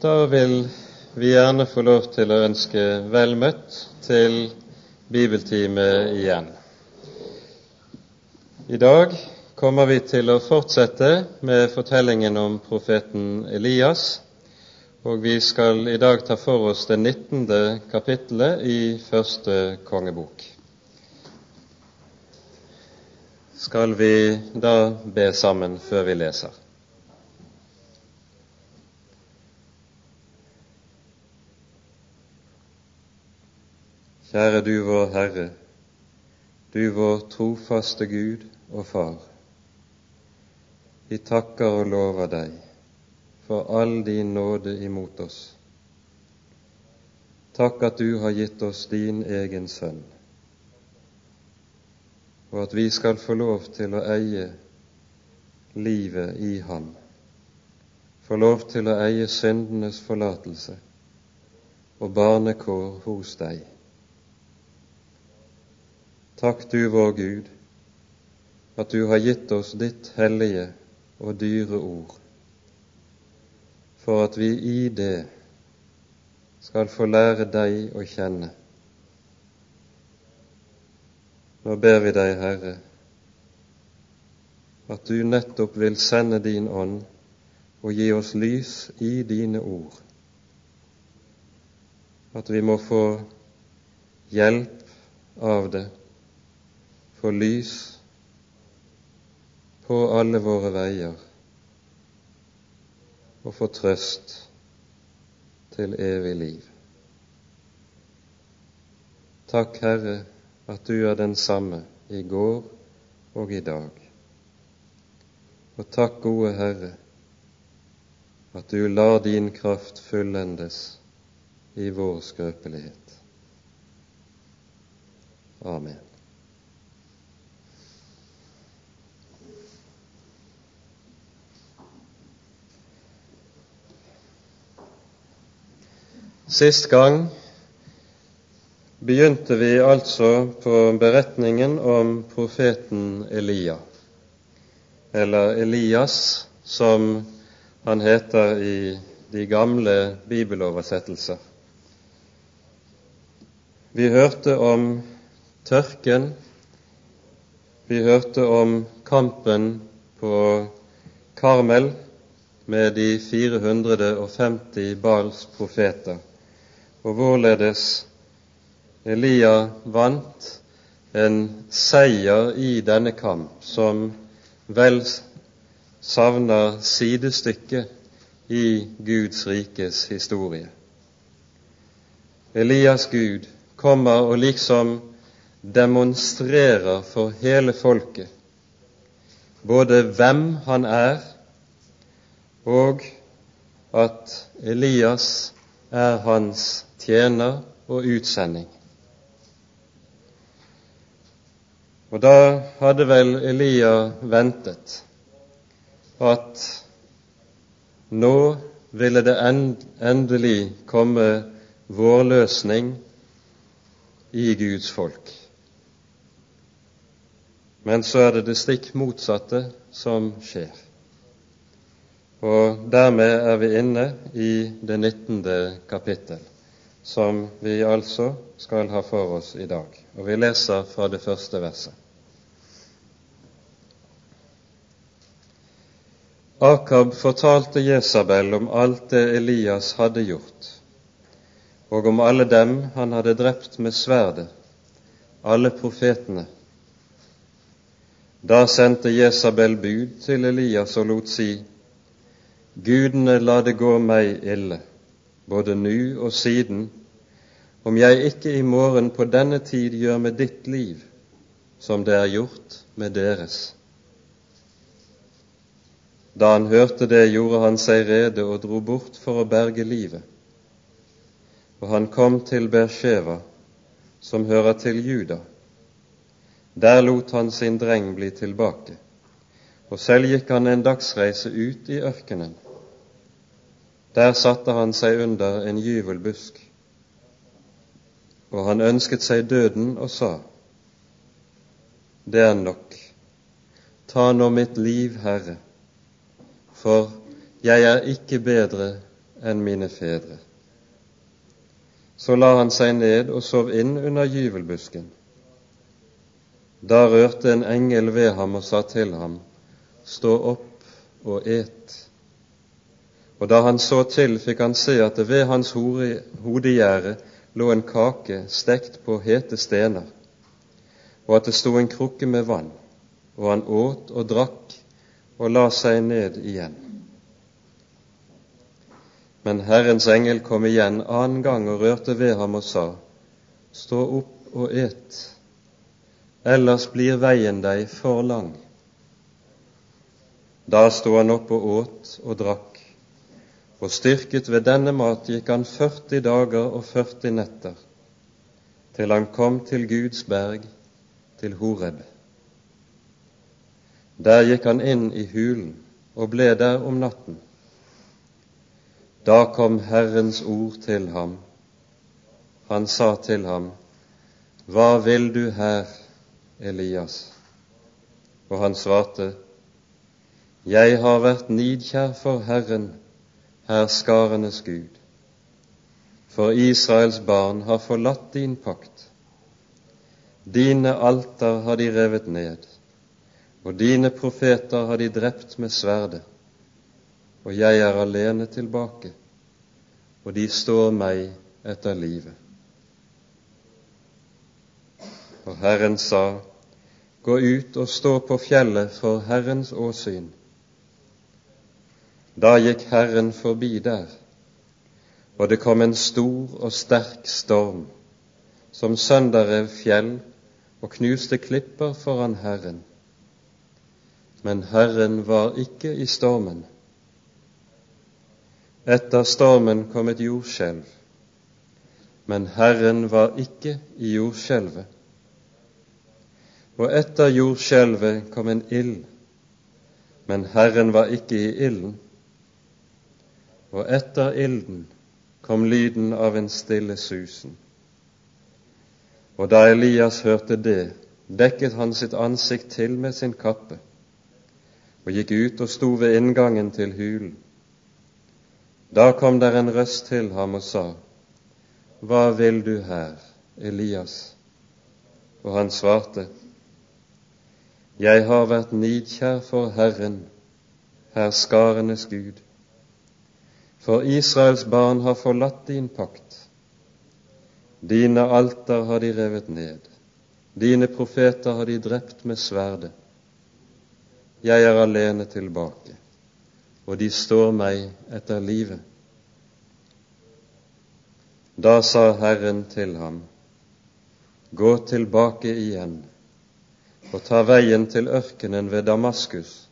Da vil vi gjerne få lov til å ønske vel møtt til bibeltime igjen. I dag kommer vi til å fortsette med fortellingen om profeten Elias, og vi skal i dag ta for oss det 19. kapittelet i første kongebok. Skal vi da be sammen før vi leser? Kjære du vår Herre, du vår trofaste Gud og Far. Vi takker og lover deg for all din nåde imot oss. Takk at du har gitt oss din egen sønn, og at vi skal få lov til å eie livet i ham, få lov til å eie syndenes forlatelse og barnekår hos deg. Takk du vår Gud, at du har gitt oss ditt hellige og dyre ord, for at vi i det skal få lære deg å kjenne. Nå ber vi deg, Herre, at du nettopp vil sende din ånd og gi oss lys i dine ord, at vi må få hjelp av det få lys på alle våre veier og få trøst til evig liv. Takk, Herre, at du er den samme i går og i dag. Og takk, gode Herre, at du lar din kraft fullendes i vår skrøpelighet. Amen. Sist gang begynte vi altså på beretningen om profeten Elia, eller Elias, som han heter i de gamle bibeloversettelser. Vi hørte om tørken, vi hørte om kampen på Karmel med de 450 Bals profeter og hvorledes Elia vant en seier i denne kamp som vel savner sidestykke i Guds rikes historie. Elias Gud kommer og liksom demonstrerer for hele folket både hvem han er, og at Elias er hans tjener og utsending. Og da hadde vel Elia ventet at nå ville det endelig komme vårløsning i Guds folk. Men så er det det stikk motsatte som skjer. Og dermed er vi inne i det 19. kapittel som vi altså skal ha for oss i dag. Og vi leser fra det første verset. Akab fortalte Jesabel om alt det Elias hadde gjort, og om alle dem han hadde drept med sverdet, alle profetene. Da sendte Jesabel bud til Elias og lot si:" Gudene la det gå meg ille, både nu og siden, om jeg ikke i morgen på denne tid gjør med ditt liv som det er gjort med deres. Da han hørte det, gjorde han seg rede og dro bort for å berge livet. Og han kom til Bersheva, som hører til Juda. Der lot han sin dreng bli tilbake, og selv gikk han en dagsreise ut i ørkenen. Der satte han seg under en gyvelbusk og han ønsket seg døden og sa:" Det er nok. Ta nå mitt liv, Herre, for jeg er ikke bedre enn mine fedre. Så la han seg ned og sov inn under gyvelbusken. Da rørte en engel ved ham og sa til ham, Stå opp og et. Og da han så til, fikk han se at det ved hans hodegjerde lå en kake stekt på hete stener, og at det sto en krukke med vann, og han åt og drakk og la seg ned igjen. Men Herrens engel kom igjen annen gang og rørte ved ham og sa, Stå opp og et, ellers blir veien deg for lang. Da sto han opp og åt og drakk, og styrket ved denne mat gikk han 40 dager og 40 netter, til han kom til Guds berg, til Horeb. Der gikk han inn i hulen og ble der om natten. Da kom Herrens ord til ham. Han sa til ham, Hva vil du her, Elias? Og han svarte, Jeg har vært nidkjær for Herren, herskarenes Gud. For Israels barn har forlatt din pakt. Dine alter har de revet ned, og dine profeter har de drept med sverdet og jeg er alene tilbake, og de står meg etter livet. Og Herren sa, Gå ut og stå på fjellet for Herrens åsyn. Da gikk Herren forbi der, og det kom en stor og sterk storm, som sønderrev fjell og knuste klipper foran Herren. Men Herren var ikke i stormen. Etter stormen kom et jordskjelv, men Herren var ikke i jordskjelvet. Og etter jordskjelvet kom en ild, men Herren var ikke i ilden. Og etter ilden kom lyden av en stille susen. Og da Elias hørte det, dekket han sitt ansikt til med sin kappe og gikk ut og sto ved inngangen til hulen. Da kom der en røst til ham og sa, Hva vil du her, Elias? Og han svarte, Jeg har vært nidkjær for Herren, herskarenes Gud. For Israels barn har forlatt din pakt. Dine alter har de revet ned, dine profeter har de drept med sverdet. Jeg er alene tilbake og de står meg etter livet. Da sa Herren til ham, Gå tilbake igjen og ta veien til ørkenen ved Damaskus,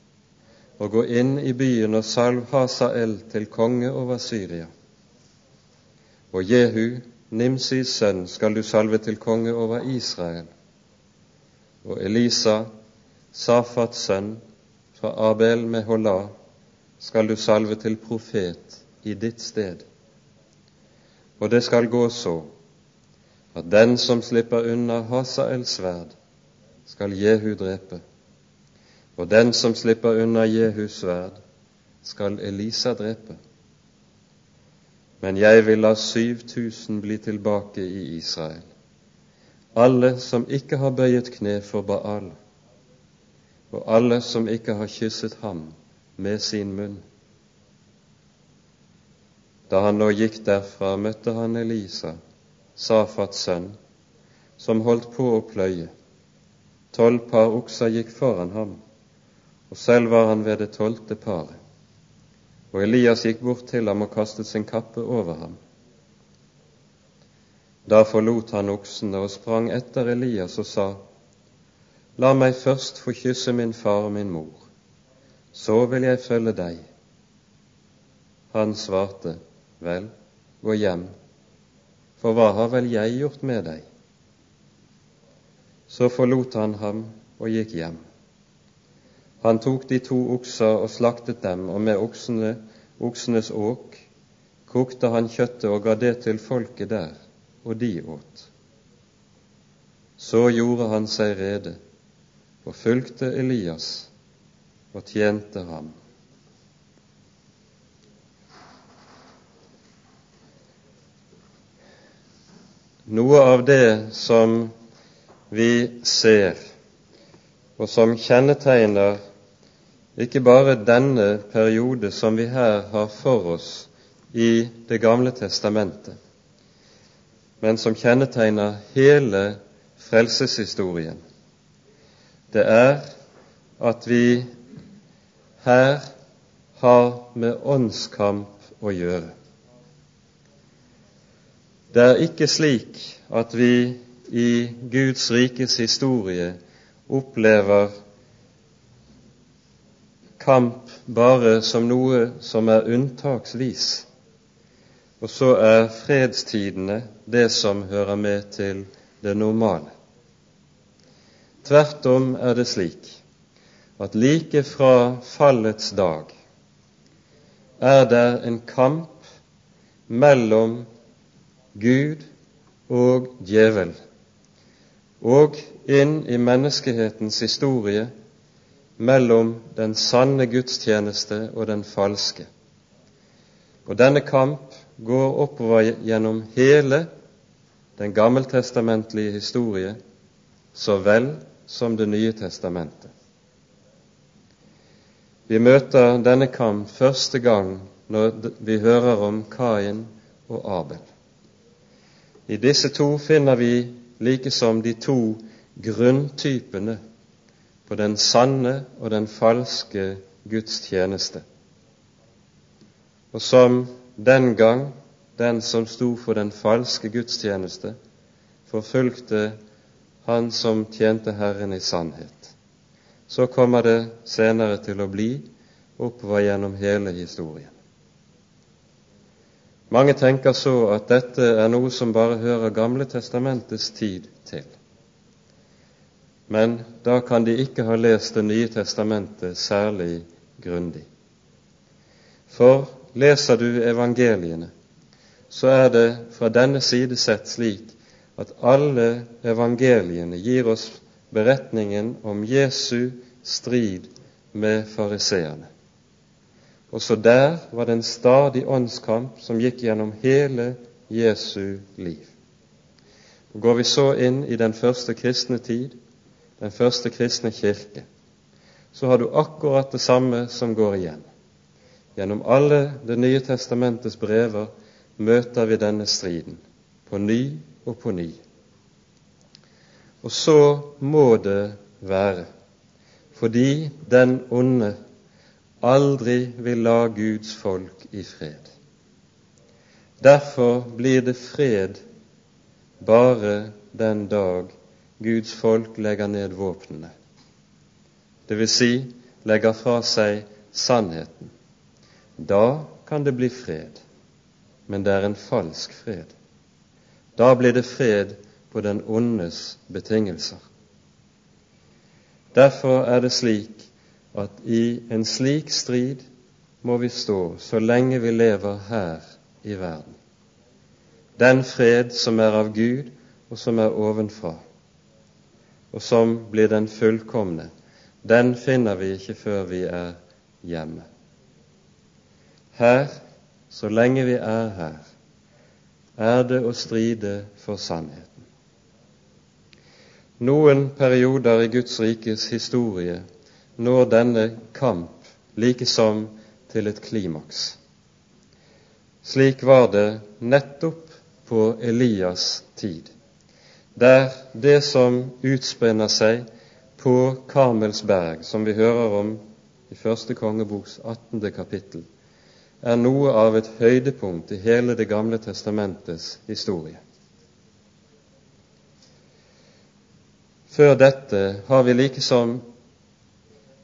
og gå inn i byen og salv Hasael til konge over Syria. Og Jehu, Nimsis sønn, skal du salve til konge over Israel. Og Elisa, Safats sønn, fra Abel med Hola, skal du salve til profet i ditt sted. Og det skal gå så at den som slipper unna Hasaels sverd, skal Jehu drepe, og den som slipper unna Jehus sverd, skal Elisa drepe. Men jeg vil la 7000 bli tilbake i Israel, alle som ikke har bøyet kne for Baal, og alle som ikke har kysset ham med sin munn. Da han nå gikk derfra, møtte han Elisa, Safats sønn, som holdt på å pløye. Tolv par okser gikk foran ham, og selv var han ved det tolvte paret. Og Elias gikk bort til ham og kastet sin kappe over ham. Da forlot han oksene og sprang etter Elias og sa, La meg først få kysse min far og min mor, så vil jeg følge deg. Han svarte, Vel, gå hjem, for hva har vel jeg gjort med deg? Så forlot han ham og gikk hjem. Han tok de to okser og slaktet dem, og med oksene, oksenes åk kokte han kjøttet og ga det til folket der, og de åt. Så gjorde han seg rede, og fulgte Elias og tjente ham. Noe av det som vi ser og som kjennetegner ikke bare denne periode som vi her har for oss i Det gamle testamentet, men som kjennetegner hele frelseshistorien, det er at vi her har med åndskamp å gjøre. Det er ikke slik at vi i Guds rikes historie opplever kamp bare som noe som er unntaksvis, og så er fredstidene det som hører med til det normale. Tvert om er det slik at like fra fallets dag er det en kamp mellom Gud og djevel, og inn i menneskehetens historie mellom den sanne gudstjeneste og den falske. Og denne kamp går oppover gjennom hele den gammeltestamentlige historie så vel som Det nye testamentet. Vi møter denne kamp første gang når vi hører om Kain og Abel. I disse to finner vi likesom de to grunntypene på den sanne og den falske Guds tjeneste, og som den gang den som sto for den falske gudstjeneste, forfulgte han som tjente Herren i sannhet. Så kommer det senere til å bli oppover gjennom hele historien. Mange tenker så at dette er noe som bare hører Gamle testamentets tid til. Men da kan de ikke ha lest Det nye testamentet særlig grundig. For leser du evangeliene, så er det fra denne side sett slik at alle evangeliene gir oss beretningen om Jesu strid med fariseerne. Også der var det en stadig åndskamp som gikk gjennom hele Jesu liv. Og Går vi så inn i den første kristne tid, den første kristne kirke, så har du akkurat det samme som går igjen. Gjennom alle Det nye testamentets brever møter vi denne striden på ny og på ny. Og så må det være, fordi den onde aldri vil la Guds folk i fred. Derfor blir det fred bare den dag Guds folk legger ned våpnene, dvs. Si, legger fra seg sannheten. Da kan det bli fred, men det er en falsk fred. Da blir det fred på den ondes betingelser. Derfor er det slik at i en slik strid må vi stå så lenge vi lever her i verden. Den fred som er av Gud, og som er ovenfra, og som blir den fullkomne, den finner vi ikke før vi er hjemme. Her, så lenge vi er her, er det å stride for sannheten. Noen perioder i Guds rikes historie når denne kamp likesom til et klimaks. Slik var det nettopp på Elias' tid, der det som utspinner seg på Karmelsberg, som vi hører om i første kongeboks 18. kapittel, er noe av et høydepunkt i hele Det gamle testamentets historie. Før dette har vi likesom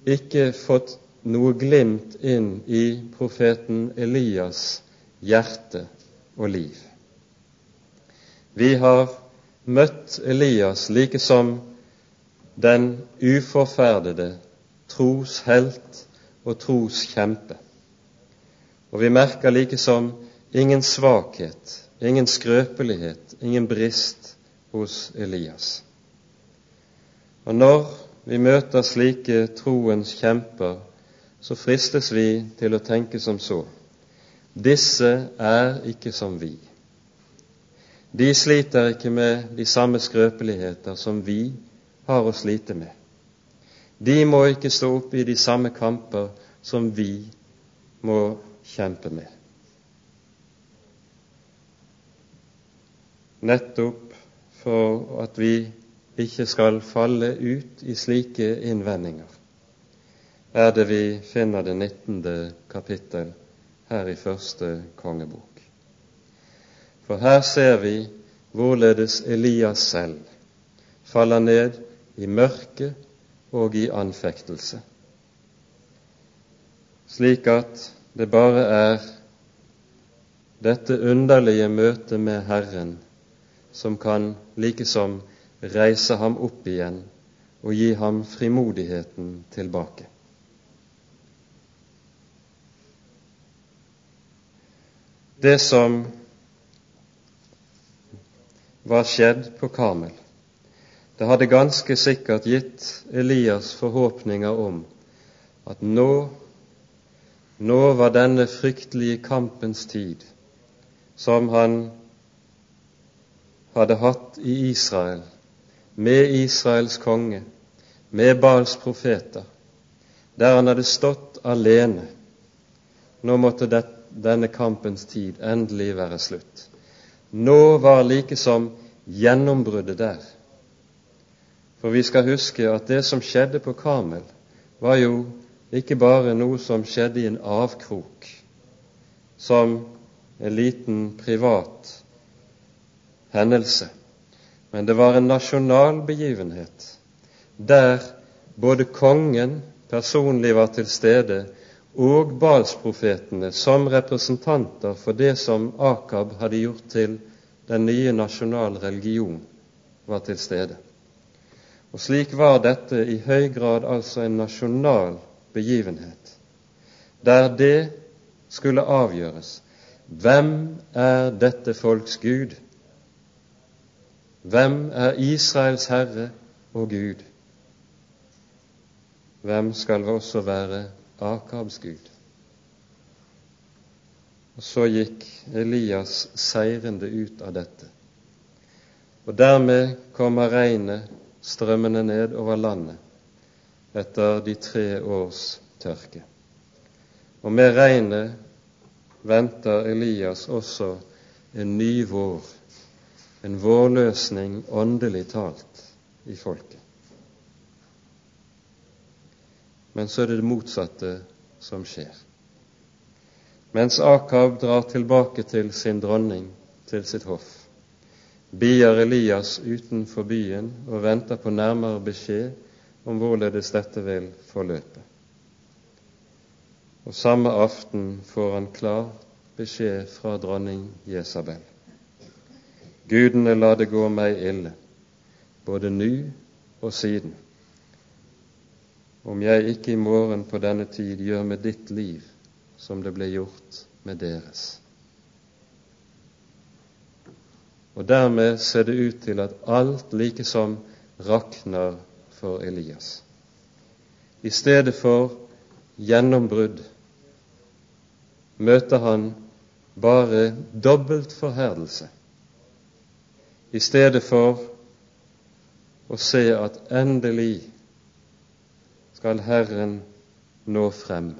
ikke fått noe glimt inn i profeten Elias' hjerte og liv. Vi har møtt Elias like som den uforferdede troshelt og troskjempe. Og vi merker likesom ingen svakhet, ingen skrøpelighet, ingen brist hos Elias. Og når vi møter slike troens kjemper, så fristes vi til å tenke som så disse er ikke som vi. De sliter ikke med de samme skrøpeligheter som vi har å slite med. De må ikke stå opp i de samme kamper som vi må kjempe med. Nettopp for at vi ikke skal falle ut i slike innvendinger, er det vi finner det 19. kapittel her i første kongebok. For her ser vi hvorledes Elias selv faller ned i mørke og i anfektelse, slik at det bare er dette underlige møtet med Herren som kan likesom reise ham opp igjen og gi ham frimodigheten tilbake. Det som var skjedd på Karmel, det hadde ganske sikkert gitt Elias forhåpninger om at nå, nå var denne fryktelige kampens tid, som han hadde hatt i Israel, med Israels konge, med Bals profeter, der han hadde stått alene. Nå måtte det, denne kampens tid endelig være slutt. Nå var likesom gjennombruddet der. For vi skal huske at det som skjedde på Karmel, var jo ikke bare noe som skjedde i en avkrok, som en liten privat hendelse, men det var en nasjonal begivenhet der både kongen personlig var til stede, og Balsprofetene som representanter for det som Akab hadde gjort til den nye nasjonal religion, var til stede. Og Slik var dette i høy grad altså en nasjonal begivenhet, der det skulle avgjøres hvem er dette folks Gud? Hvem er Israels Herre og Gud? Hvem skal også være Akabs Gud? Og Så gikk Elias seirende ut av dette. Og dermed kommer regnet strømmende ned over landet etter de tre års tørke. Og med regnet venter Elias også en ny vår en vårløsning åndelig talt i folket. Men så er det det motsatte som skjer. Mens Akab drar tilbake til sin dronning, til sitt hoff, bier Elias utenfor byen og venter på nærmere beskjed om hvorledes dette vil forløpe. Og samme aften får han klar beskjed fra dronning Jesabel. Gudene la det gå meg ille, både nu og siden, om jeg ikke i morgen på denne tid gjør med ditt liv som det ble gjort med deres. Og dermed ser det ut til at alt likesom rakner for Elias. I stedet for gjennombrudd møter han bare dobbelt forherdelse i stedet for å se at endelig skal Herren nå frem,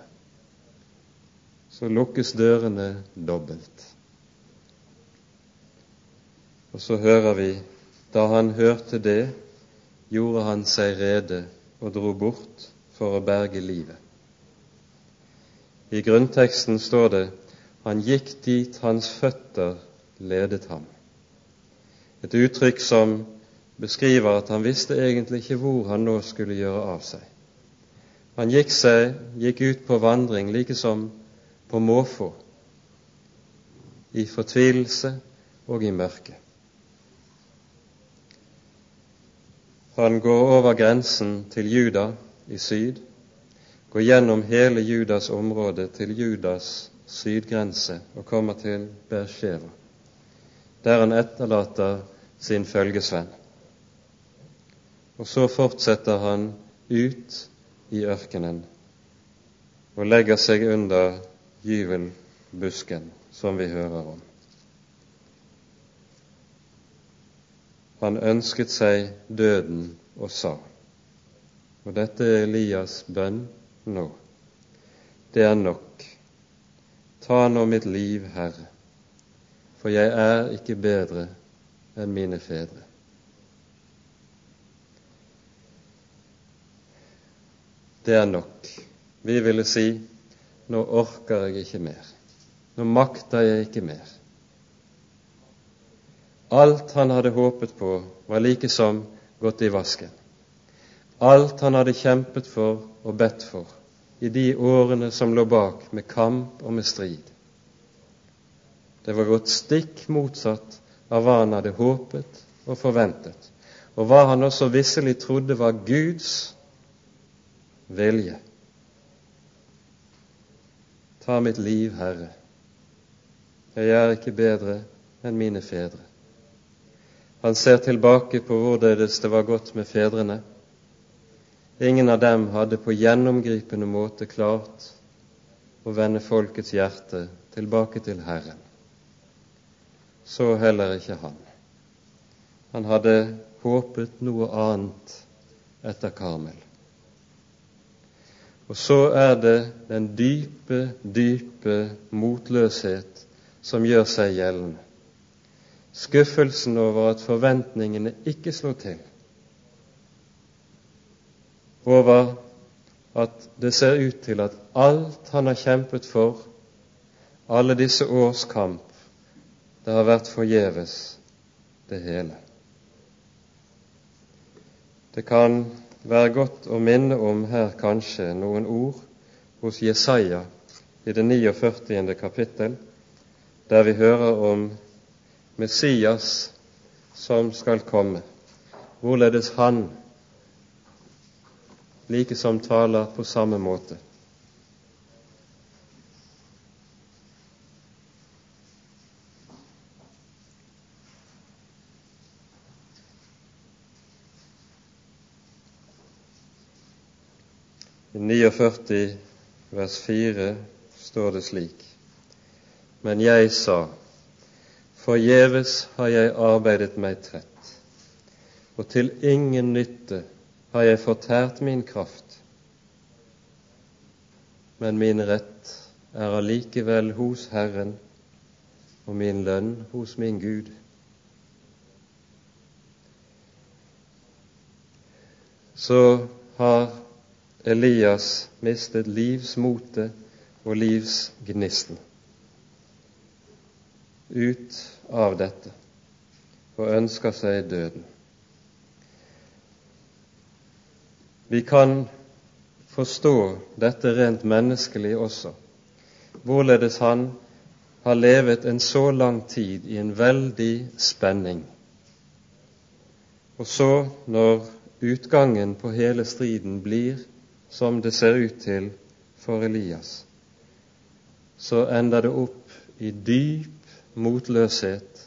så lukkes dørene dobbelt. Og så hører vi da han hørte det, gjorde han seg rede og dro bort for å berge livet. I grunnteksten står det han gikk dit hans føtter ledet ham. Et uttrykk som beskriver at han visste egentlig ikke hvor han nå skulle gjøre av seg. Han gikk, seg, gikk ut på vandring like som på måfå, i fortvilelse og i mørke. Han går over grensen til Juda i syd, går gjennom hele Judas område til Judas sydgrense og kommer til Bersheva, der han etterlater sin følgesvenn. Og så fortsetter han ut i ørkenen og legger seg under gyvelbusken, som vi hører om. han ønsket seg døden og sa. Og dette er Elias' bønn nå. Det er nok. Ta nå mitt liv, Herre, for jeg er ikke bedre enn mine fedre. Det er nok. Vi ville si nå orker jeg ikke mer. Nå makter jeg ikke mer. Alt han hadde håpet på, var likesom gått i vasken. Alt han hadde kjempet for og bedt for i de årene som lå bak, med kamp og med strid. Det var gått stikk motsatt av hva han hadde håpet og forventet, og hva han også visselig trodde var Guds vilje. Ta mitt liv, Herre. Jeg er ikke bedre enn mine fedre. Han ser tilbake på hvorledes det var godt med fedrene. Ingen av dem hadde på gjennomgripende måte klart å vende folkets hjerte tilbake til Herren. Så heller ikke han. Han hadde håpet noe annet etter Karmel. Og så er det den dype, dype motløshet som gjør seg gjeldende. Skuffelsen over at forventningene ikke slår til. Over at det ser ut til at alt han har kjempet for, alle disse års kamp, det har vært forgjeves, det hele. Det kan være godt å minne om her kanskje noen ord hos Jesaja i det 49. kapittel, der vi hører om Messias som skal komme, hvorledes han likesom taler på samme måte. I 49 vers 4 står det slik.: Men jeg sa, forgjeves har jeg arbeidet meg trett, og til ingen nytte har jeg fortært min kraft. Men min rett er allikevel hos Herren, og min lønn hos min Gud. Så har Elias mistet livsmotet og livsgnisten ut av dette og ønsker seg døden. Vi kan forstå dette rent menneskelig også, hvorledes han har levet en så lang tid i en veldig spenning. Og så, når utgangen på hele striden blir som det ser ut til for Elias, så ender det opp i dyp motløshet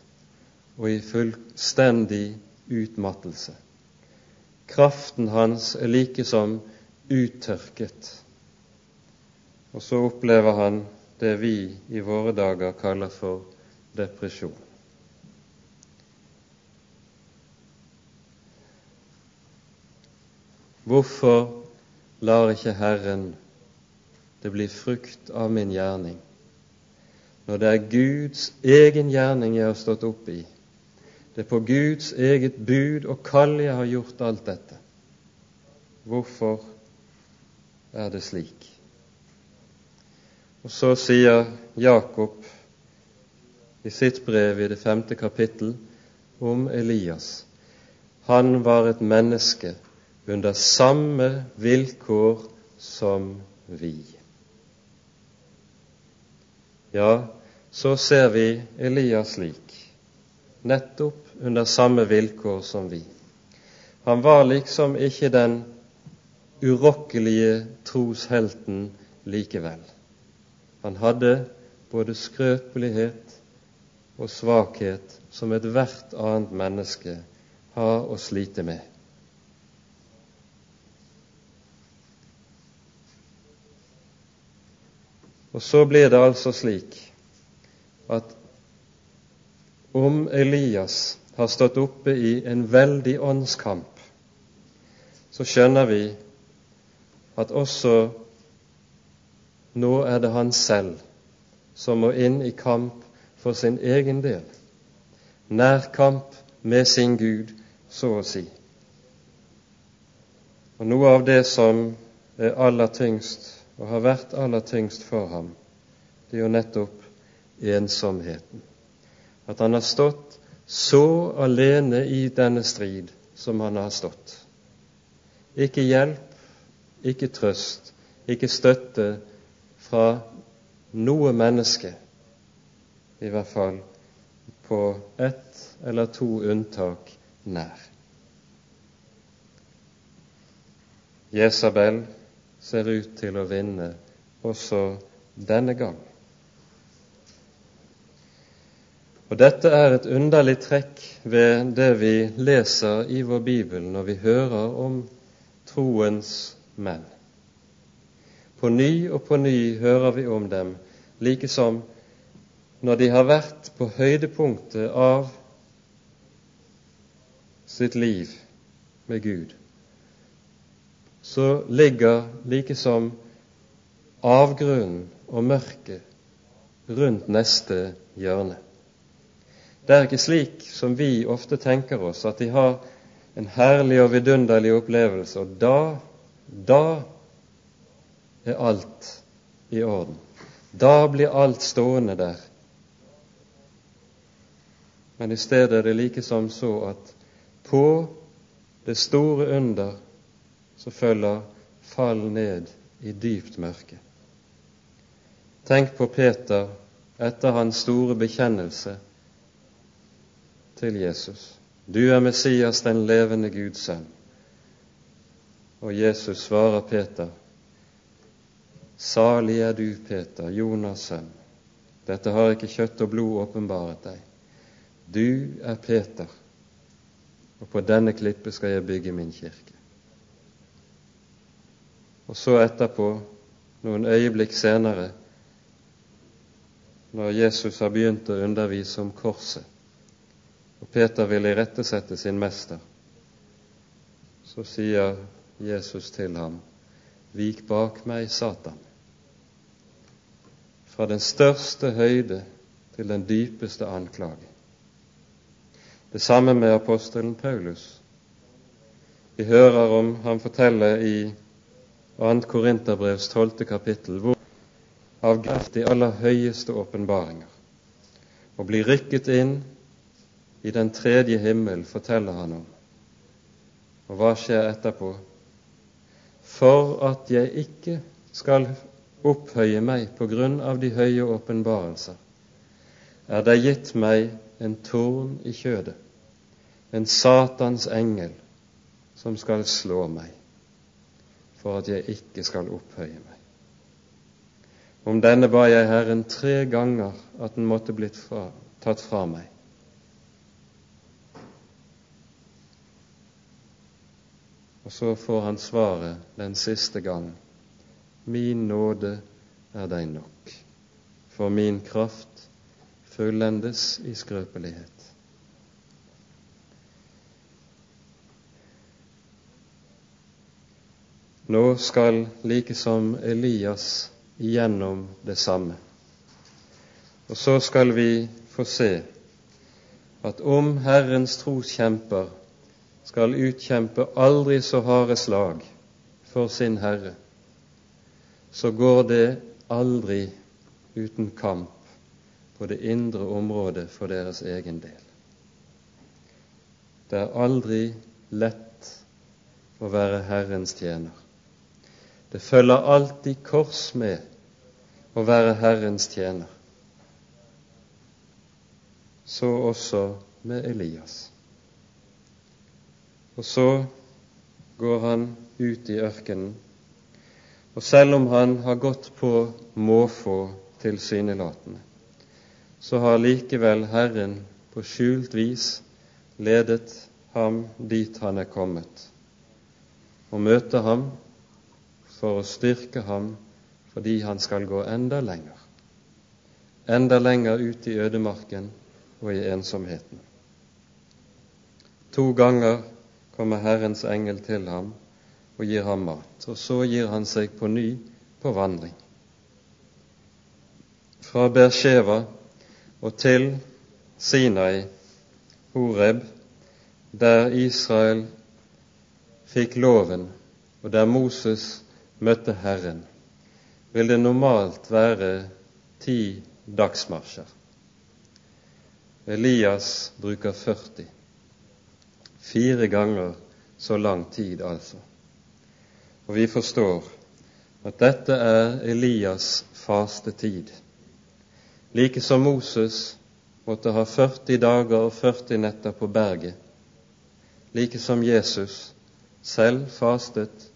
og i fullstendig utmattelse. Kraften hans er like som uttørket. Og så opplever han det vi i våre dager kaller for depresjon. Hvorfor lar ikke Herren det bli frukt av min gjerning. Når det er Guds egen gjerning jeg har stått opp i, det er på Guds eget bud og kall jeg har gjort alt dette. Hvorfor er det slik? Og så sier Jakob i sitt brev i det femte kapittel om Elias. Han var et menneske under samme vilkår som vi. Ja, så ser vi Elias slik, nettopp under samme vilkår som vi. Han var liksom ikke den urokkelige troshelten likevel. Han hadde både skrøpelighet og svakhet som ethvert annet menneske har å slite med. Og så blir det altså slik at om Elias har stått oppe i en veldig åndskamp, så skjønner vi at også nå er det han selv som må inn i kamp for sin egen del. Nærkamp med sin Gud, så å si. Og noe av det som er aller tyngst, og har vært aller tyngst for ham, det er jo nettopp ensomheten. At han har stått så alene i denne strid som han har stått. Ikke hjelp, ikke trøst, ikke støtte fra noe menneske, i hvert fall på ett eller to unntak nær. Jesabel ser ut til å vinne også denne gang. Og Dette er et underlig trekk ved det vi leser i vår bibel når vi hører om troens menn. På ny og på ny hører vi om dem, like som når de har vært på høydepunktet av sitt liv med Gud, så ligger like som avgrunnen og mørket rundt neste hjørne. Det er ikke slik som vi ofte tenker oss, at de har en herlig og vidunderlig opplevelse, og da, da er alt i orden. Da blir alt stående der. Men i stedet er det like som så at på det store under så følger fall ned i dypt mørke. Tenk på Peter etter hans store bekjennelse til Jesus. Du er Messias, den levende Guds sønn. Og Jesus svarer Peter, Salig er du, Peter, Jonas' sønn. Dette har ikke kjøtt og blod åpenbaret deg. Du er Peter, og på denne klippet skal jeg bygge min kirke. Og så etterpå, noen øyeblikk senere, når Jesus har begynt å undervise om korset, og Peter vil irettesette sin mester, så sier Jesus til ham, Vik bak meg, Satan fra den største høyde til den dypeste anklage. Det samme med apostelen Paulus. Vi hører om han forteller i 2. Korinterbrevs 12. kapittel hvor av kraft de aller høyeste åpenbaringer og blir rykket inn i den tredje himmel, forteller han om. Og hva skjer etterpå? For at jeg ikke skal opphøye meg på grunn av de høye åpenbarelser, er det gitt meg en torn i kjødet, en Satans engel, som skal slå meg, for at jeg ikke skal opphøye meg. Om denne ba jeg Herren tre ganger at den måtte blitt fra, tatt fra meg. Og så får han svaret den siste gang Min nåde er deg nok, for min kraft fullendes i skrøpelighet. Nå skal like som Elias igjennom det samme. Og så skal vi få se at om Herrens troskjemper skal utkjempe aldri så harde slag for sin Herre, så går det aldri uten kamp på det indre området for deres egen del. Det er aldri lett å være Herrens tjener. Det følger alltid kors med å være Herrens tjener. Så også med Elias. Og så går han ut i ørkenen og selv om han har gått på måfå tilsynelatende, så har likevel Herren på skjult vis ledet ham dit han er kommet, og møter ham for å styrke ham fordi han skal gå enda lenger, enda lenger ut i ødemarken og i ensomheten. To ganger kommer Herrens engel til ham og gir ham mat, og så gir han seg på ny på vandring. Fra Bersheva og til Sinai, Horeb, der Israel fikk loven, og der Moses møtte Herren, vil det normalt være ti dagsmarsjer. Elias bruker 40. Fire ganger så lang tid, altså. Og vi forstår at dette er Elias fastetid. Like som Moses måtte ha 40 dager og 40 netter på berget, like som Jesus selv fastet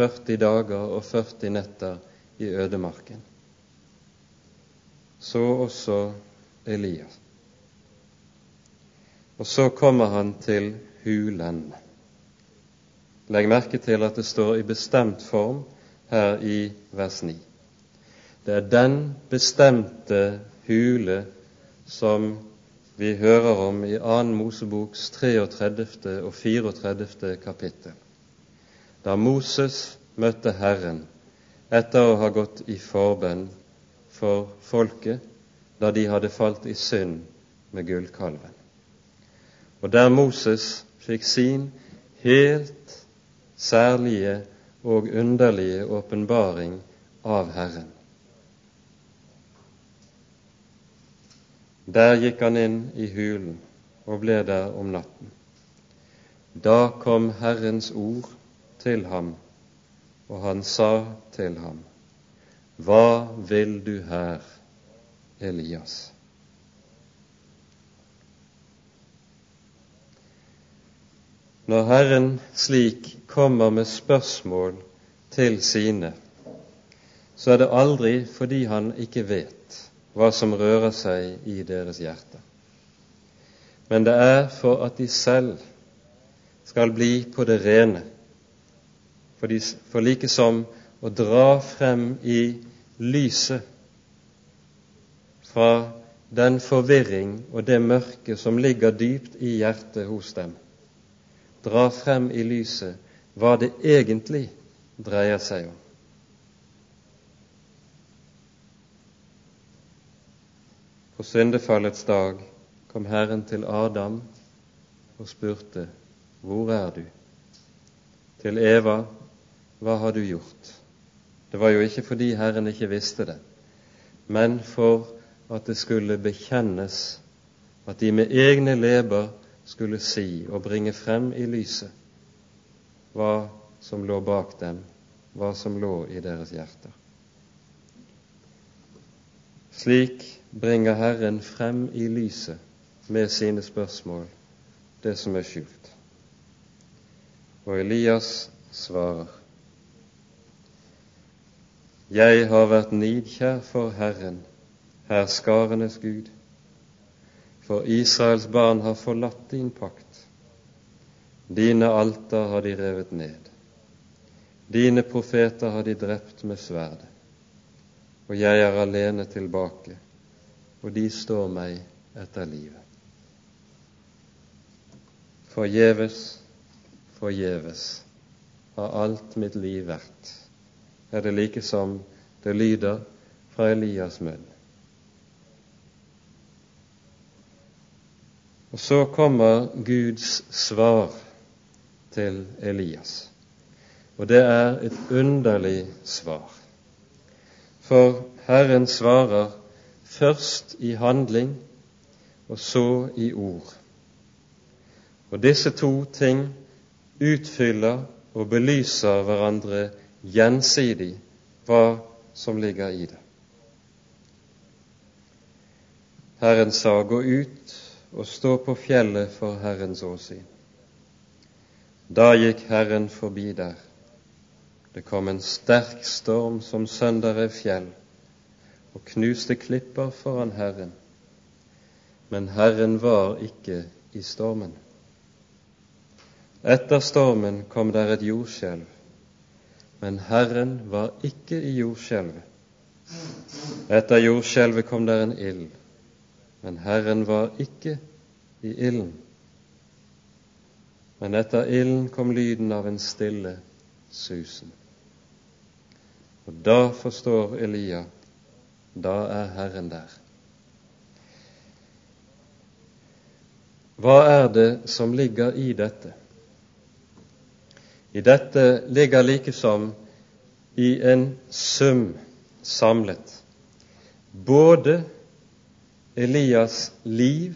40 dager og 40 netter i ødemarken. Så også Elias. Og så kommer han til hulen. Legg merke til at det står i bestemt form her i vers 9. Det er den bestemte hule som vi hører om i 2. Moseboks 33. og 34. kapittel. Da Moses møtte Herren etter å ha gått i forbønn for folket da de hadde falt i synd med gullkalven. Og der Moses fikk sin helt særlige og underlige åpenbaring av Herren. Der gikk han inn i hulen og ble der om natten. Da kom Herrens ord til ham, og han sa til ham, Hva vil du her, Elias? Når Herren slik kommer med spørsmål til sine, så er det aldri fordi han ikke vet hva som rører seg i deres hjerte Men det er for at de selv skal bli på det rene, for, de, for like som å dra frem i lyset fra den forvirring og det mørke som ligger dypt i hjertet hos dem dra frem i lyset hva det egentlig dreier seg om. På syndefallets dag kom Herren til Adam og spurte, Hvor er du? Til Eva, Hva har du gjort? Det var jo ikke fordi Herren ikke visste det, men for at det skulle bekjennes at de med egne leber skulle si og bringe frem i lyset hva som lå bak dem, hva som lå i deres hjerter. Slik bringer Herren frem i lyset med sine spørsmål det som er skjult. Og Elias svarer, Jeg har vært nidkjær for Herren, herskarenes Gud for Israels barn har forlatt din pakt. Dine alter har de revet ned. Dine profeter har de drept med sverdet. Og jeg er alene tilbake, og de står meg etter livet. Forgjeves, forgjeves har alt mitt liv vært, er det like som det lyder fra Elias munn. Og så kommer Guds svar til Elias. Og det er et underlig svar. For Herren svarer først i handling og så i ord. Og disse to ting utfyller og belyser hverandre gjensidig hva som ligger i det. Herren sa, gå ut og stå på fjellet for Herrens åsyn. Da gikk Herren forbi der. Det kom en sterk storm som sønderrev fjell og knuste klipper foran Herren. Men Herren var ikke i stormen. Etter stormen kom der et jordskjelv, men Herren var ikke i jordskjelvet. Etter jordskjelvet kom der en ild, men Herren var ikke i ilden. men etter ilden kom lyden av en stille susen. Og da forstår Elia da er Herren der. Hva er det som ligger i dette? I dette ligger likesom i en sum samlet både Elias liv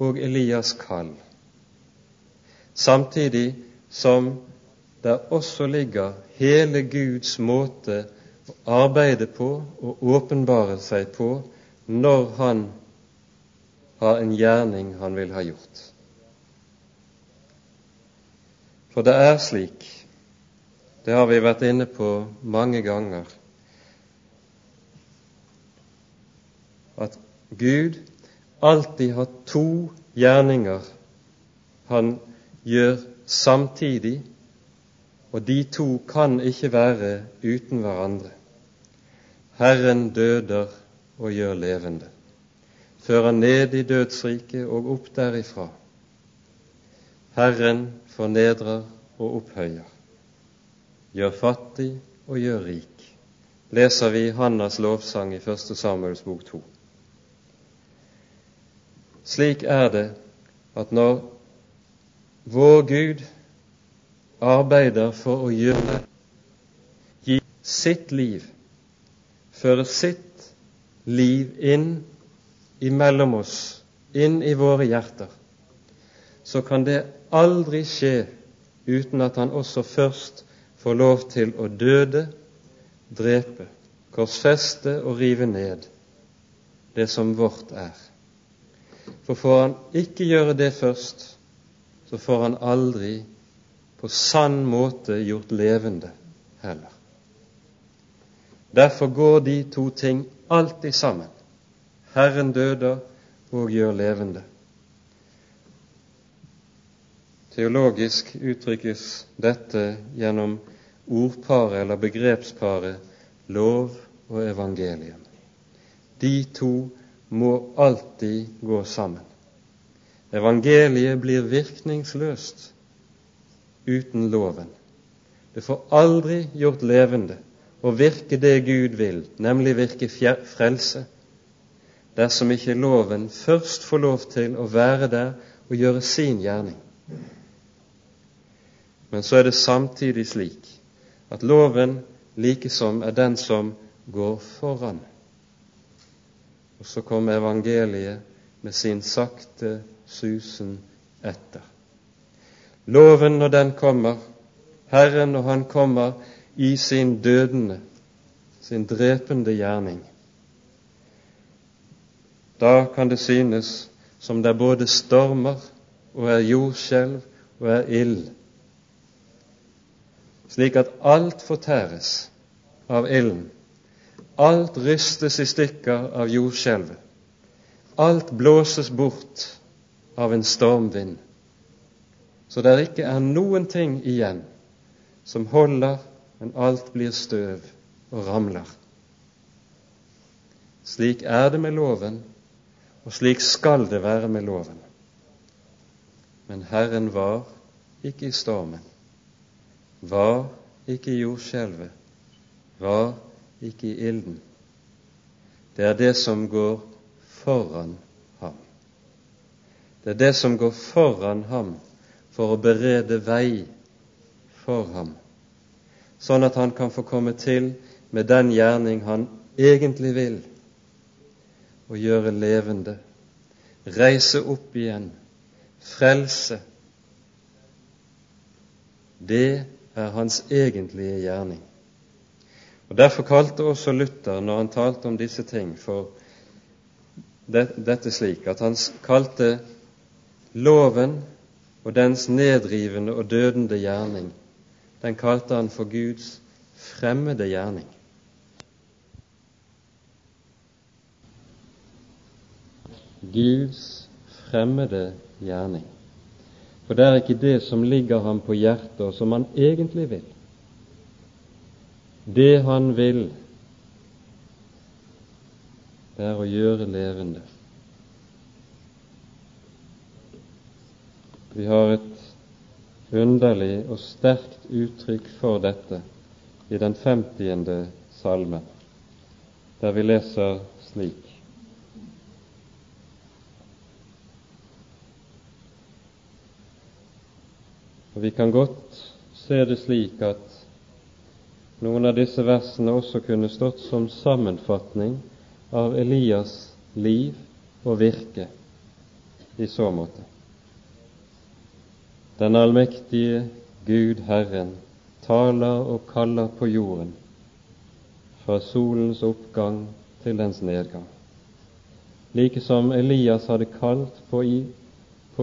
og Elias kall samtidig som der også ligger hele Guds måte å arbeide på og åpenbare seg på når han har en gjerning han vil ha gjort. For det er slik, det har vi vært inne på mange ganger, at Gud alltid har to gjerninger han gjør samtidig, og de to kan ikke være uten hverandre. Herren døder og gjør levende, fører ned i dødsriket og opp derifra. Herren fornedrer og opphøyer, gjør fattig og gjør rik, leser vi Hannas lovsang i 1. Samuels bok 2. Slik er det at når vår Gud arbeider for å gjøre gi sitt liv, føre sitt liv inn imellom oss, inn i våre hjerter, så kan det aldri skje uten at han også først får lov til å døde, drepe, korsfeste og rive ned det som vårt er. For får han ikke gjøre det først, så får han aldri på sann måte gjort levende heller. Derfor går de to ting alltid sammen. Herren døder og gjør levende. Teologisk uttrykkes dette gjennom ordparet eller begrepsparet lov og evangelium. De to må alltid gå sammen. Evangeliet blir virkningsløst uten loven. Det får aldri gjort levende å virke det Gud vil, nemlig virke frelse, dersom ikke loven først får lov til å være der og gjøre sin gjerning. Men så er det samtidig slik at loven likesom er den som går foran. Og så kommer evangeliet med sin sakte susen etter. Loven når den kommer, Herren når Han kommer i sin dødende, sin drepende gjerning, da kan det synes som det både stormer og er jordskjelv og er ild, slik at alt fortæres av ilden, alt rystes i stykker av jordskjelvet, alt blåses bort av en stormvind, så det ikke er noen ting igjen som holder, men alt blir støv og ramler. Slik er det med loven, og slik skal det være med loven. Men Herren var ikke i stormen, var ikke i jordskjelvet, var ikke i ilden. Det er det som går foran ham. det er det som går foran ham for å berede vei for ham, sånn at han kan få komme til med den gjerning han egentlig vil, å gjøre levende, reise opp igjen, frelse. Det er hans egentlige gjerning. Og Derfor kalte også Luther, når han talte om disse ting, for dette slik at han kalte Loven og dens nedrivende og dødende gjerning, den kalte han for Guds fremmede gjerning. Guds fremmede gjerning. For det er ikke det som ligger ham på hjertet, og som han egentlig vil. Det han vil, det er å gjøre levende. Vi har et underlig og sterkt uttrykk for dette i den femtiende salmen, der vi leser slik Og Vi kan godt se det slik at noen av disse versene også kunne stått som sammenfatning av Elias' liv og virke i så måte. Den allmektige Gud Herren taler og kaller på jorden fra solens oppgang til dens nedgang, like som Elias hadde kalt på,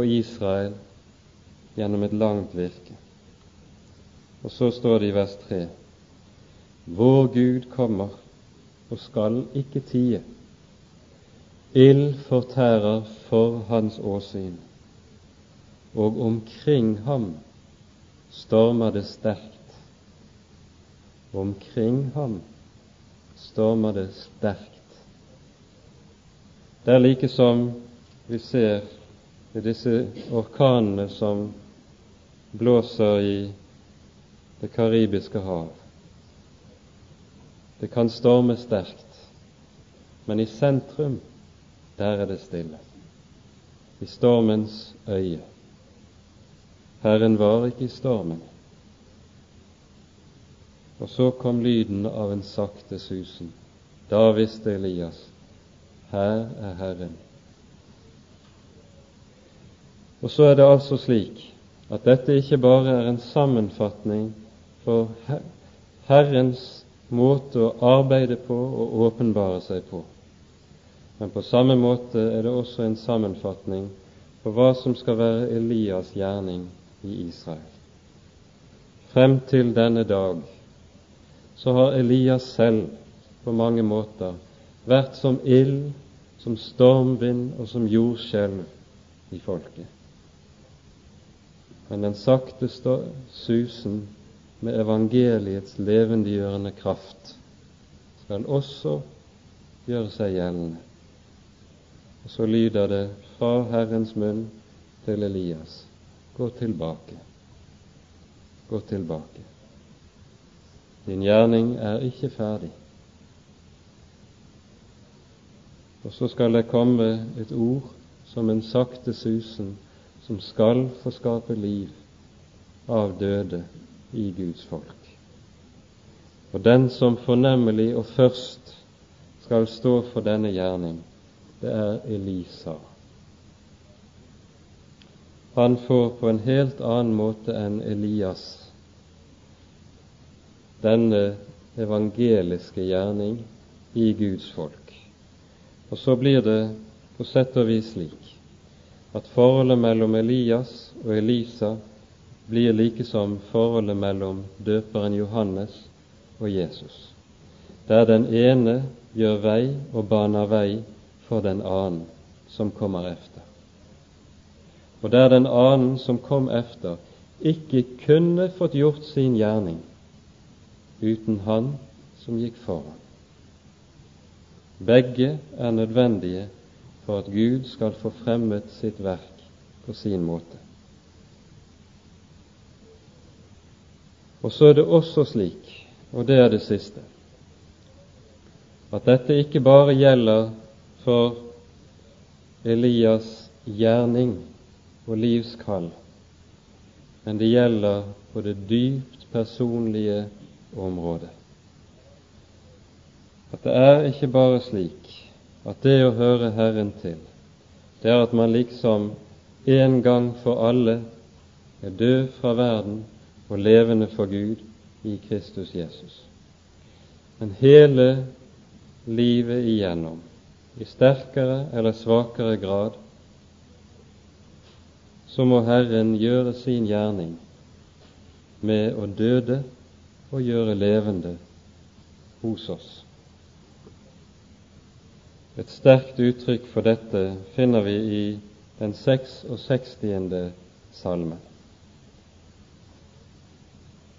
Israel gjennom et langt virke. Og så står det i vers 3.: Vår Gud kommer og skal ikke tie. Ild fortærer for hans åsyn, og omkring ham stormer det sterkt. Omkring ham stormer det sterkt. Det er like som vi ser i disse orkanene som blåser i Det karibiske hav. Det kan storme sterkt, men i sentrum, der er det stille. I stormens øye. Herren var ikke i stormen. Og så kom lyden av en sakte susen. Da visste Elias her er Herren. Og så er det altså slik at dette ikke bare er en sammenfatning for Herrens måte å arbeide på og åpenbare seg på, men på samme måte er det også en sammenfatning for hva som skal være Elias' gjerning i Israel. Frem til denne dag så har Elias selv på mange måter vært som ild, som stormvind og som jordskjelv i folket men den sakte susen med evangeliets levendegjørende kraft skal også gjøre seg gjeldende. Og så lyder det fra Herrens munn til Elias gå tilbake, gå tilbake. Din gjerning er ikke ferdig. Og så skal det komme et ord som en sakte susen som skal få skape liv av døde i Guds folk. Og den som fornemmelig og først skal stå for denne gjerning, det er Elisa. Han får på en helt annen måte enn Elias denne evangeliske gjerning i Guds folk. Og så blir det på sett og vis slik at forholdet mellom Elias og Elisa blir like som forholdet mellom døperen Johannes og Jesus, der den ene gjør vei og baner vei for den annen som kommer efter, og der den annen som kom efter, ikke kunne fått gjort sin gjerning uten han som gikk foran. Begge er nødvendige for at Gud skal få fremmet sitt verk på sin måte. Og så er det også slik, og det er det siste, at dette ikke bare gjelder for Elias gjerning og livskall, men det gjelder på det dypt personlige området. At det er ikke bare slik at det å høre Herren til, det er at man liksom en gang for alle er død fra verden og levende for Gud i Kristus Jesus. Men hele livet igjennom, i sterkere eller svakere grad, så må Herren gjøre sin gjerning med å døde og gjøre levende hos oss. Et sterkt uttrykk for dette finner vi i den 66. salme.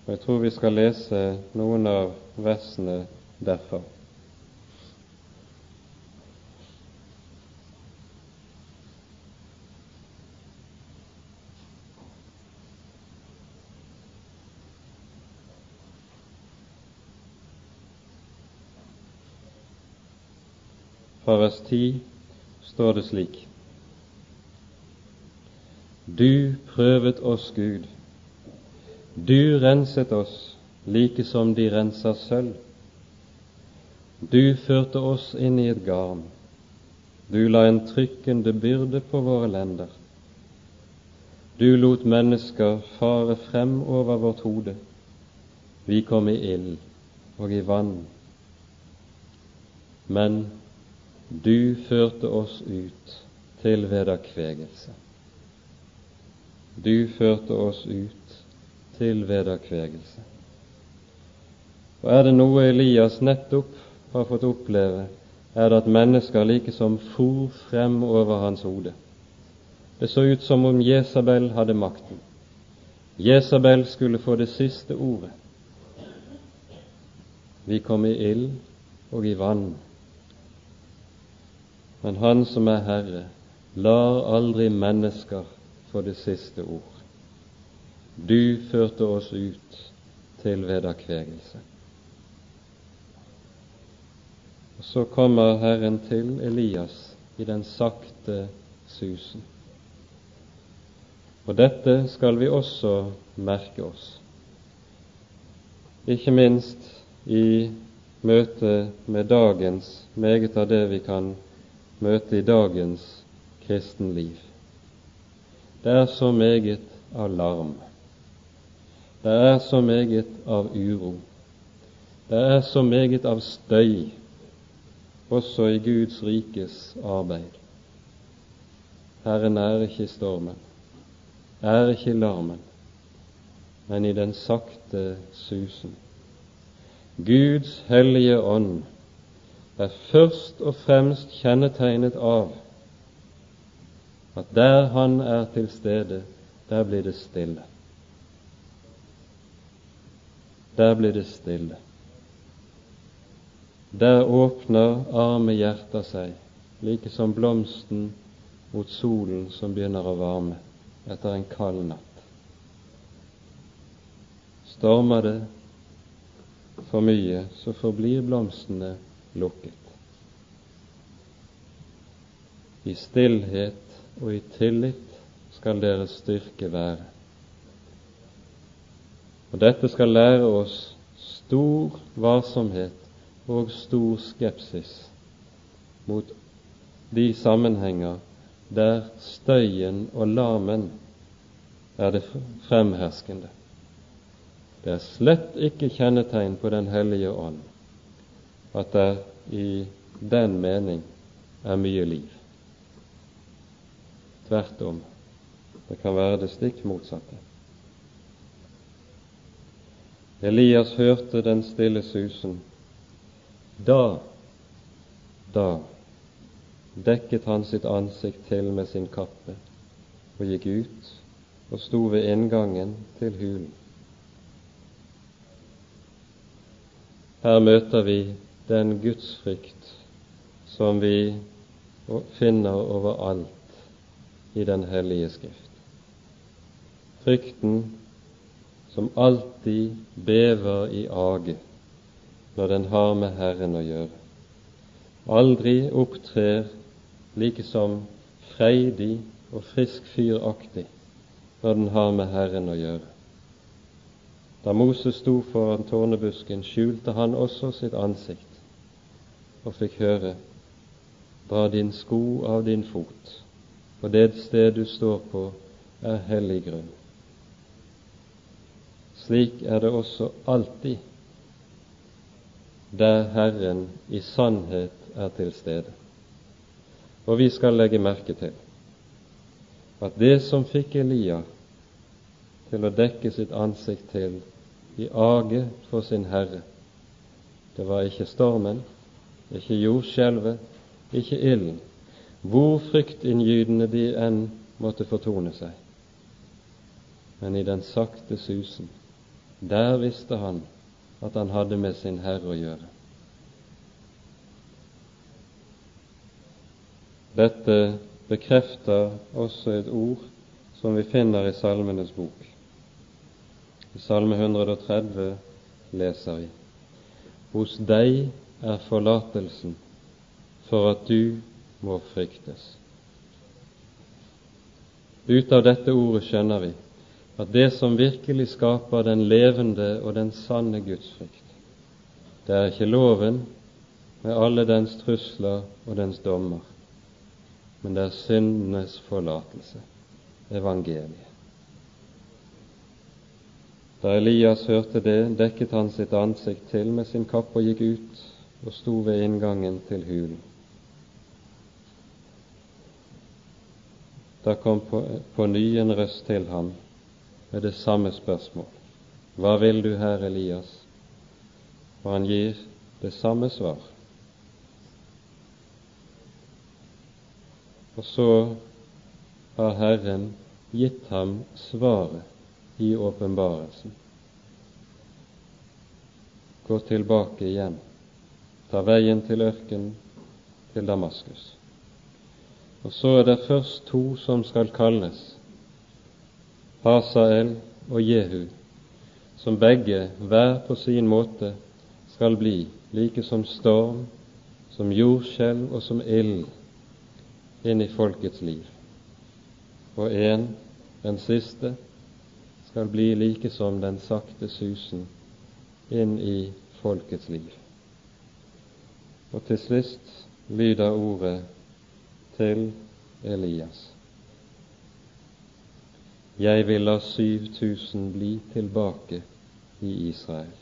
Og Jeg tror vi skal lese noen av versene derfor. Fra vers 10 står det slik Du prøvet oss, Gud. Du renset oss like som de renser sølv. Du førte oss inn i et garn. Du la en trykkende byrde på våre lender. Du lot mennesker fare frem over vårt hode. Vi kom i ild og i vann. Men du førte oss ut til vederkvegelse. Du førte oss ut til vederkvegelse. Og er det noe Elias nettopp har fått oppleve, er det at mennesker likesom for frem over hans hode. Det så ut som om Jesabel hadde makten. Jesabel skulle få det siste ordet. Vi kom i ild og i vann. Men Han som er Herre, lar aldri mennesker få det siste ord. Du førte oss ut til vederkvegelse. Og så kommer Herren til Elias i den sakte susen. Og dette skal vi også merke oss, ikke minst i møte med dagens, meget av det vi kan møte i dagens kristenliv. Det er så meget av larm. Det er så meget av uro. Det er så meget av støy også i Guds rikes arbeid. Herren er ikke i stormen er ikke larmen, men i den sakte susen. Guds hellige ånd er først og fremst kjennetegnet av at der Han er til stede, der blir det stille. Der blir det stille. Der åpner arme hjerter seg, like som blomsten mot solen som begynner å varme etter en kald natt. Stormer det for mye, så forblir blomstene lukket. I stillhet og i tillit skal deres styrke være. Og dette skal lære oss stor varsomhet og stor skepsis mot de sammenhenger der støyen og larmen er det fremherskende. Det er slett ikke kjennetegn på Den hellige ånd at det i den mening er mye liv. Tvert om. Det kan være det stikk motsatte. Elias hørte den stille susen. Da, da dekket han sitt ansikt til med sin kappe og gikk ut og sto ved inngangen til hulen. Her møter vi den gudsfrykt som vi finner overalt i Den hellige skrift. Frykten som alltid bever i age når den har med Herren å gjøre. Aldri opptrer like som freidig og frisk fyraktig når den har med Herren å gjøre. Da Moses sto foran tårnebusken, skjulte han også sitt ansikt og fikk høre Dra din sko av din fot, for det sted du står på, er hellig grunn. Slik er det også alltid der Herren i sannhet er til stede. Og vi skal legge merke til at det som fikk Elia til å dekke sitt ansikt til i age for sin Herre, det var ikke stormen, ikke jordskjelvet, ikke ilden, hvor fryktinngytende de enn måtte fortone seg. Men i den sakte susen, der visste han at han hadde med sin Herre å gjøre. Dette bekrefter også et ord som vi finner i Salmenes bok. I Salme 130 leser vi Hos deg er forlatelsen for at du må fryktes. Ut av dette ordet skjønner vi at det som virkelig skaper den levende og den sanne gudsfrykt, det er ikke loven med alle dens trusler og dens dommer, men det er syndenes forlatelse, evangeliet. Da Elias hørte det, dekket han sitt ansikt til med sin kappe og gikk ut og sto ved inngangen til hulen. Da kom på, på ny en røst til ham med det samme spørsmål. Hva vil du, Herre Elias? Og han gir det samme svar. Og så har Herren gitt ham svaret i åpenbarelsen. Gå tilbake igjen, ta veien til ørkenen, til Damaskus. Og så er det først to som skal kalles, Hasael og Jehu, som begge, hver på sin måte, skal bli like som storm, som jordskjelv og som ild inn i folkets liv. Og en, den siste, skal bli like som den sakte susen inn i folkets liv. Og til sist lyder ordet til Elias. Jeg vil la 7000 bli tilbake i Israel.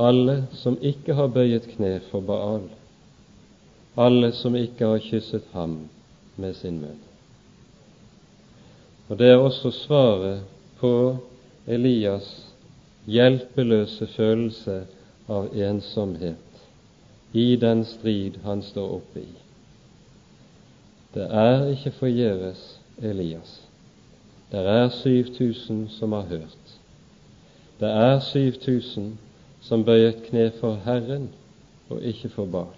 Alle som ikke har bøyet kne for Baal, alle som ikke har kysset ham med sin munn. Og Det er også svaret på Elias' hjelpeløse følelse av ensomhet i den strid han står oppe i. Det er ikke forgjeves, Elias. Det er 7000 som har hørt. Det er 7000 som bøyet kne for Herren og ikke for Baal.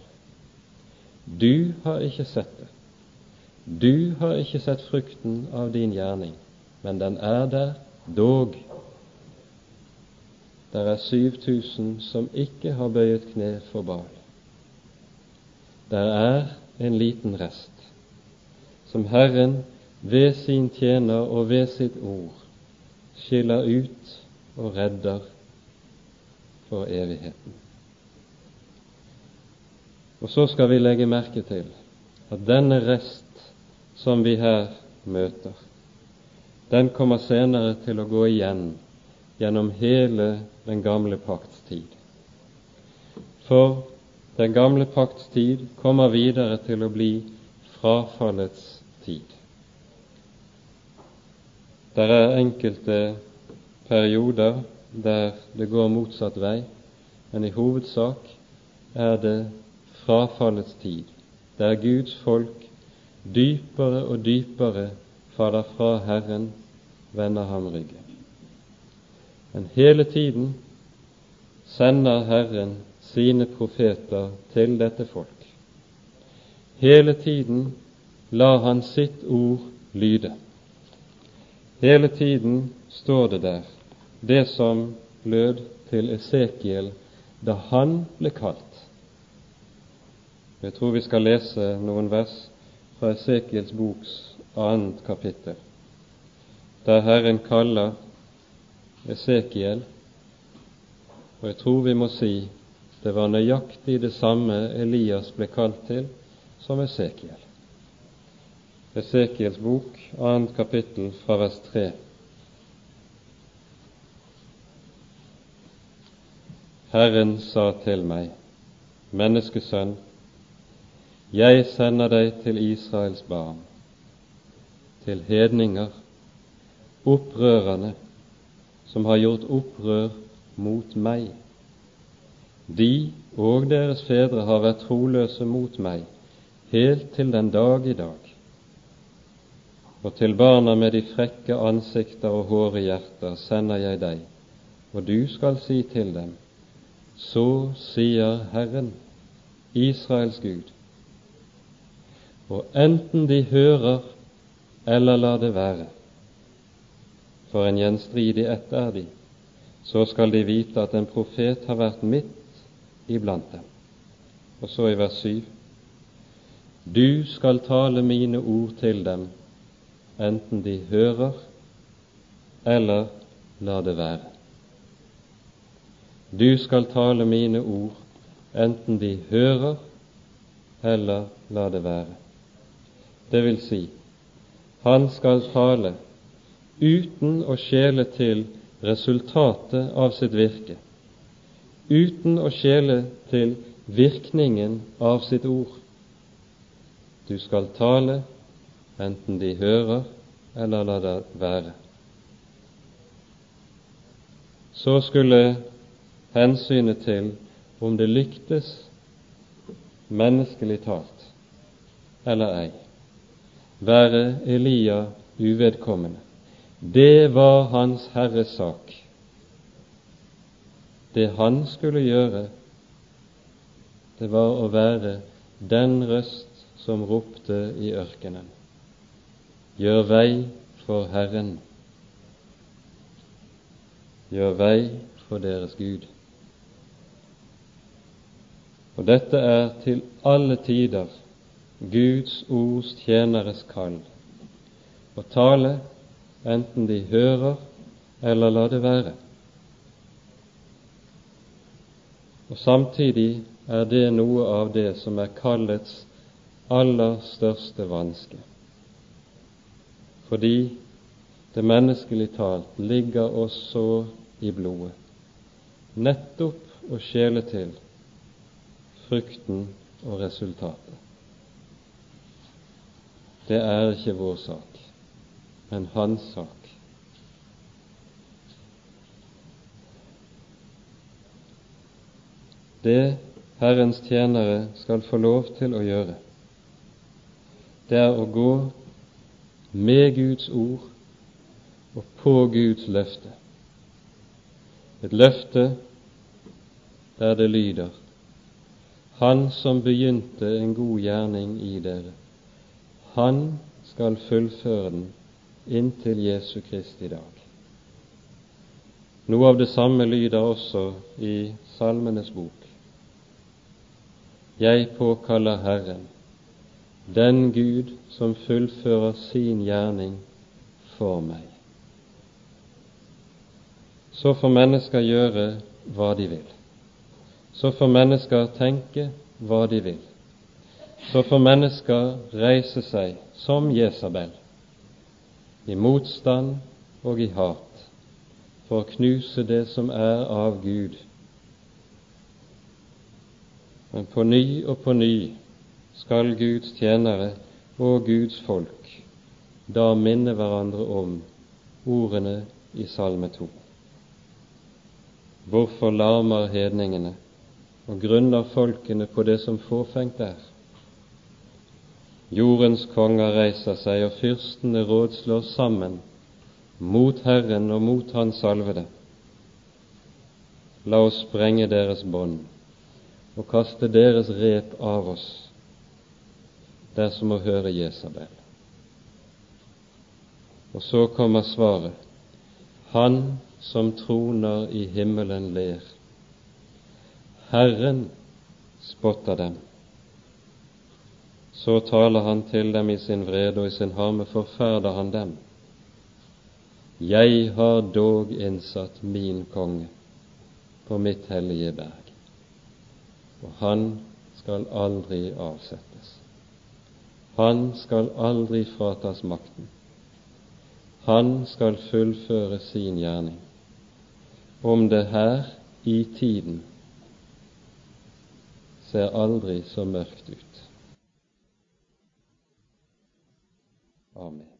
Du har ikke sett det. Du har ikke sett frukten av din gjerning, men den er der Dog det er 7000 som ikke har bøyet kne for Baal. Der er en liten rest som Herren ved sin tjener og ved sitt ord skiller ut og redder for evigheten. Og så skal vi legge merke til at denne rest som vi her møter, den kommer senere til å gå igjen gjennom hele den gamle pakts tid. For den gamle pakts tid kommer videre til å bli frafallets tid. Det er enkelte perioder der det går motsatt vei, men i hovedsak er det frafallets tid, der Guds folk dypere og dypere faller fra Herren vender ham ryggen. Men hele tiden sender Herren sine profeter til dette folk. Hele tiden lar han sitt ord lyde. Hele tiden står det der, det som lød til Esekiel da han ble kalt. Jeg tror vi skal lese noen vers fra Esekiels boks annet kapittel der Herren kaller Esekiel, og jeg tror vi må si det var nøyaktig det samme Elias ble kalt til som Esekiel. Esekiels bok, annet kapittel fra vers 3. Herren sa til meg, menneskesønn, jeg sender deg til Israels barn, til hedninger opprørerne som har gjort opprør mot meg. De og deres fedre har vært troløse mot meg helt til den dag i dag. Og til barna med de frekke ansikter og hårde hjerter sender jeg deg, og du skal si til dem, så sier Herren, Israels Gud. Og enten de hører eller lar det være, for en gjenstridig ett er de, så skal de vite at en profet har vært midt iblant dem. Og så i vers 7.: Du skal tale mine ord til dem, enten de hører eller lar det være. Du skal tale mine ord, enten de hører eller lar det være. Det vil si, han skal tale uten å skjele til resultatet av sitt virke, uten å skjele til virkningen av sitt ord. Du skal tale enten de hører eller lar det være. Så skulle hensynet til om det lyktes menneskelig talt eller ei, være Elia uvedkommende. Det var Hans Herres sak. Det han skulle gjøre, det var å være den røst som ropte i ørkenen. Gjør vei for Herren. Gjør vei for deres Gud. Og dette er til alle tider Guds ords tjeneres kall. Å tale enten de hører eller lar det være. Og Samtidig er det noe av det som er kallets aller største vanske. Fordi det menneskelig talt ligger oss så i blodet, nettopp å skjele til frukten og resultatet. Det er ikke vår sak, men hans sak. Det Herrens tjenere skal få lov til å gjøre, det er å gå med Guds ord og på Guds løfte. Et løfte der det lyder han som begynte en god gjerning i dere, han skal fullføre den inntil Jesu Kristi dag. Noe av det samme lyder også i Salmenes bok. Jeg påkaller Herren, den Gud som fullfører sin gjerning for meg. Så får mennesker gjøre hva de vil så får mennesker tenke hva de vil. Så får mennesker reise seg som Jesabel, i motstand og i hat, for å knuse det som er av Gud. Men på ny og på ny skal Guds tjenere og Guds folk da minne hverandre om ordene i Salme 2. Hvorfor larmer hedningene og grunner folkene på det som fåfengt er. Jordens konger reiser seg, og fyrstene rådslår sammen mot Herren og mot Hans salvede. La oss sprenge deres bånd og kaste deres rep av oss. Det er som å høre Jesabel. Og så kommer svaret. Han som troner i himmelen, ler. Herren spotter dem. Så taler han til dem i sin vrede, og i sin harme forferder han dem. Jeg har dog innsatt min konge på mitt hellige berg, og han skal aldri avsettes. Han skal aldri fratas makten. Han skal fullføre sin gjerning, om det her i tiden ser aldri så mørkt ut. Amen.